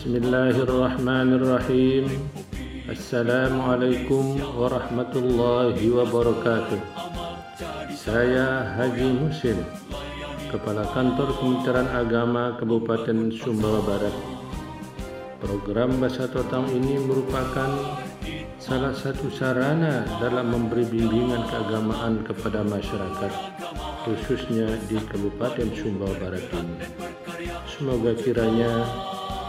Bismillahirrahmanirrahim. Assalamualaikum warahmatullahi wabarakatuh. Saya Haji Musin Kepala Kantor Kementerian Agama Kabupaten Sumbawa Barat. Program Bahasa Totang ini merupakan salah satu sarana dalam memberi bimbingan keagamaan kepada masyarakat khususnya di Kabupaten Sumbawa Barat ini. Semoga kiranya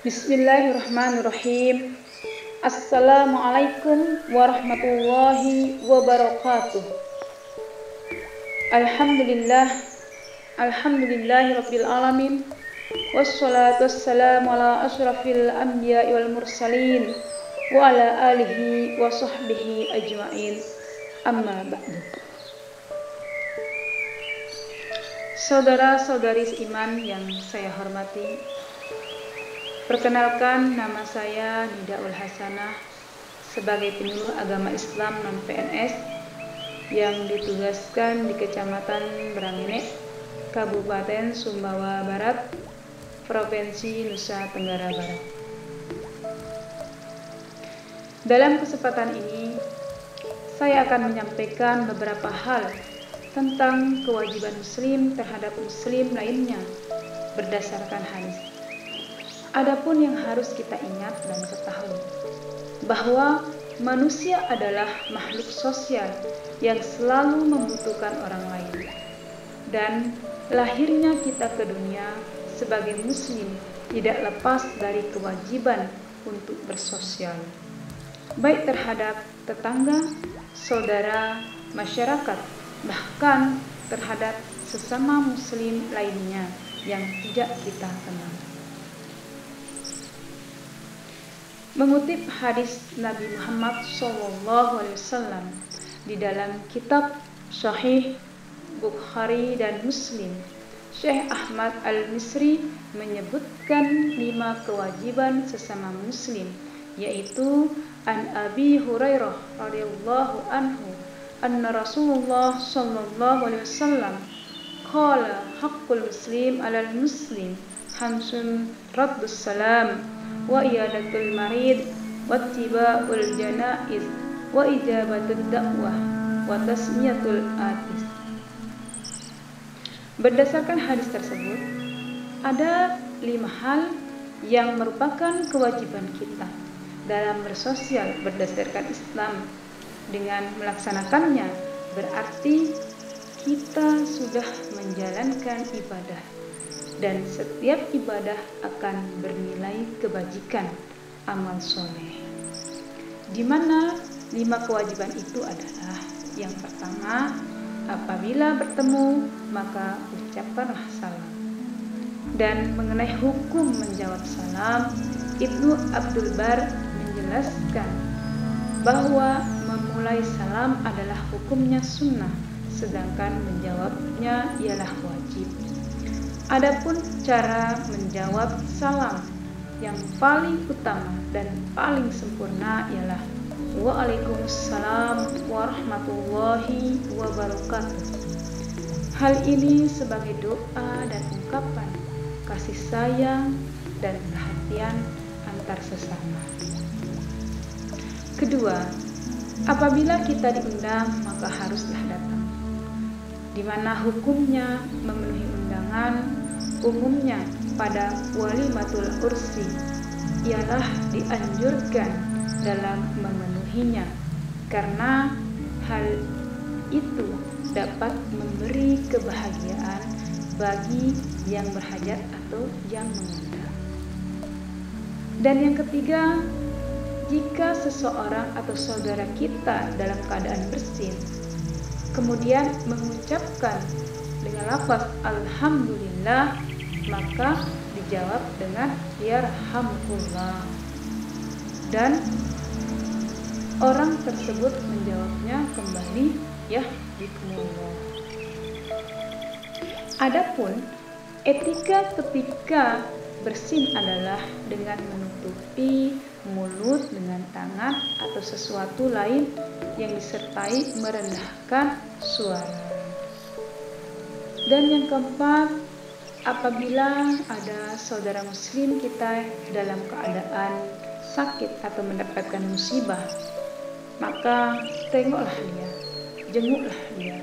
Bismillahirrahmanirrahim. Assalamualaikum warahmatullahi wabarakatuh. Alhamdulillah. Alhamdulillahi rabbil alamin. Wassalatu wassalamu ala asyrafil anbiya'i wal mursalin wa ala alihi wa sahbihi ajma'in. Amma ba'du. Saudara-saudari iman yang saya hormati, Perkenalkan nama saya Nida Ul Hasanah sebagai penyuluh agama Islam non PNS yang ditugaskan di Kecamatan Berangine, Kabupaten Sumbawa Barat, Provinsi Nusa Tenggara Barat. Dalam kesempatan ini, saya akan menyampaikan beberapa hal tentang kewajiban Muslim terhadap Muslim lainnya berdasarkan hadis. Adapun yang harus kita ingat dan ketahui bahwa manusia adalah makhluk sosial yang selalu membutuhkan orang lain. Dan lahirnya kita ke dunia sebagai muslim tidak lepas dari kewajiban untuk bersosial. Baik terhadap tetangga, saudara, masyarakat, bahkan terhadap sesama muslim lainnya yang tidak kita kenal. Mengutip hadis Nabi Muhammad SAW di dalam kitab Sahih Bukhari dan Muslim, Syekh Ahmad Al-Misri menyebutkan lima kewajiban sesama muslim yaitu an Abi Hurairah radhiyallahu anhu anna Rasulullah sallallahu alaihi wasallam qala haqqul muslim 'alal muslim hamsun raddus salam wa iyadatul marid wattiba'ul janaiz wa ijabatud da'wah wa tasmiyatul atis Berdasarkan hadis tersebut, ada lima hal yang merupakan kewajiban kita dalam bersosial berdasarkan Islam. Dengan melaksanakannya, berarti kita sudah menjalankan ibadah dan setiap ibadah akan bernilai kebajikan amal soleh. Di mana lima kewajiban itu adalah yang pertama, apabila bertemu maka ucapkanlah salam. Dan mengenai hukum menjawab salam, Ibnu Abdul Bar menjelaskan bahwa memulai salam adalah hukumnya sunnah, sedangkan menjawabnya ialah wajib. Adapun cara menjawab salam yang paling utama dan paling sempurna ialah Waalaikumsalam warahmatullahi wabarakatuh. Hal ini sebagai doa dan ungkapan kasih sayang dan perhatian antar sesama. Kedua, apabila kita diundang maka haruslah datang. Di mana hukumnya memenuhi undangan umumnya pada walimatul ursi ialah dianjurkan dalam memenuhinya karena hal itu dapat memberi kebahagiaan bagi yang berhajat atau yang mengundang. Dan yang ketiga, jika seseorang atau saudara kita dalam keadaan bersin, kemudian mengucapkan dengan lafaz Alhamdulillah maka dijawab dengan yarhamkullah. dan orang tersebut menjawabnya kembali ya yahdikumullah Adapun etika ketika bersin adalah dengan menutupi mulut dengan tangan atau sesuatu lain yang disertai merendahkan suara. Dan yang keempat, apabila ada saudara muslim kita dalam keadaan sakit atau mendapatkan musibah, maka tengoklah dia, jenguklah dia.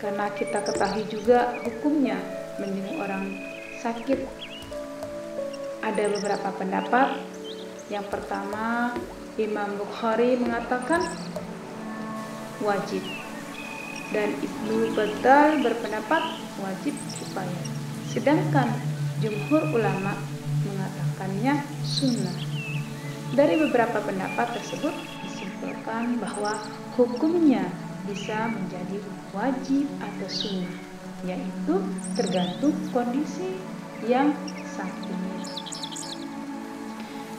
Karena kita ketahui juga hukumnya menjenguk orang sakit. Ada beberapa pendapat. Yang pertama, Imam Bukhari mengatakan wajib dan Ibnu Battal berpendapat wajib kifayah. Sedangkan jumhur ulama mengatakannya sunnah. Dari beberapa pendapat tersebut disimpulkan bahwa hukumnya bisa menjadi wajib atau sunnah, yaitu tergantung kondisi yang sakit.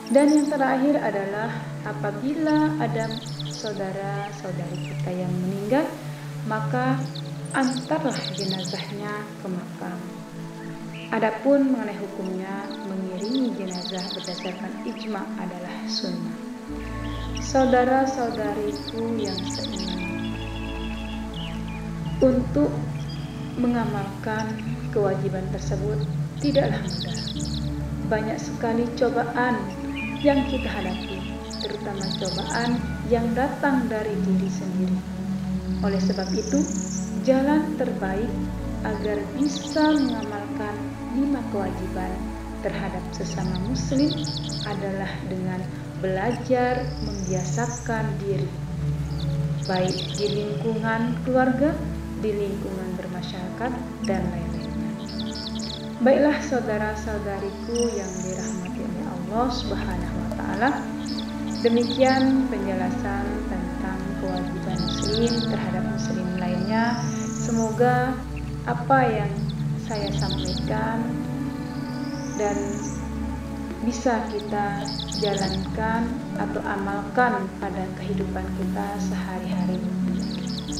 Dan yang terakhir adalah apabila ada saudara-saudari kita yang meninggal maka antarlah jenazahnya ke makam. Adapun mengenai hukumnya, mengiringi jenazah berdasarkan ijma adalah sunnah. Saudara-saudariku yang seiman, untuk mengamalkan kewajiban tersebut tidaklah mudah. Banyak sekali cobaan yang kita hadapi, terutama cobaan yang datang dari diri sendiri oleh sebab itu, jalan terbaik agar bisa mengamalkan lima kewajiban terhadap sesama muslim adalah dengan belajar membiasakan diri baik di lingkungan keluarga, di lingkungan bermasyarakat dan lain-lainnya. Baiklah saudara-saudariku yang dirahmati oleh Allah taala, demikian penjelasan muslim terhadap muslim lainnya. Semoga apa yang saya sampaikan dan bisa kita jalankan atau amalkan pada kehidupan kita sehari-hari.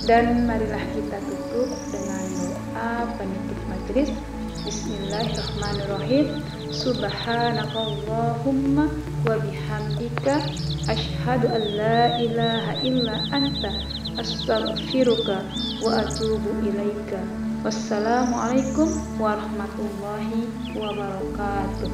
Dan marilah kita tutup dengan doa penutup majelis. Bismillahirrahmanirrahim. Subhanakallahumma wa bihamdika asyhadu an la ilaha illa anta astaghfiruka wa atubu ilaika. Wassalamualaikum warahmatullahi wabarakatuh.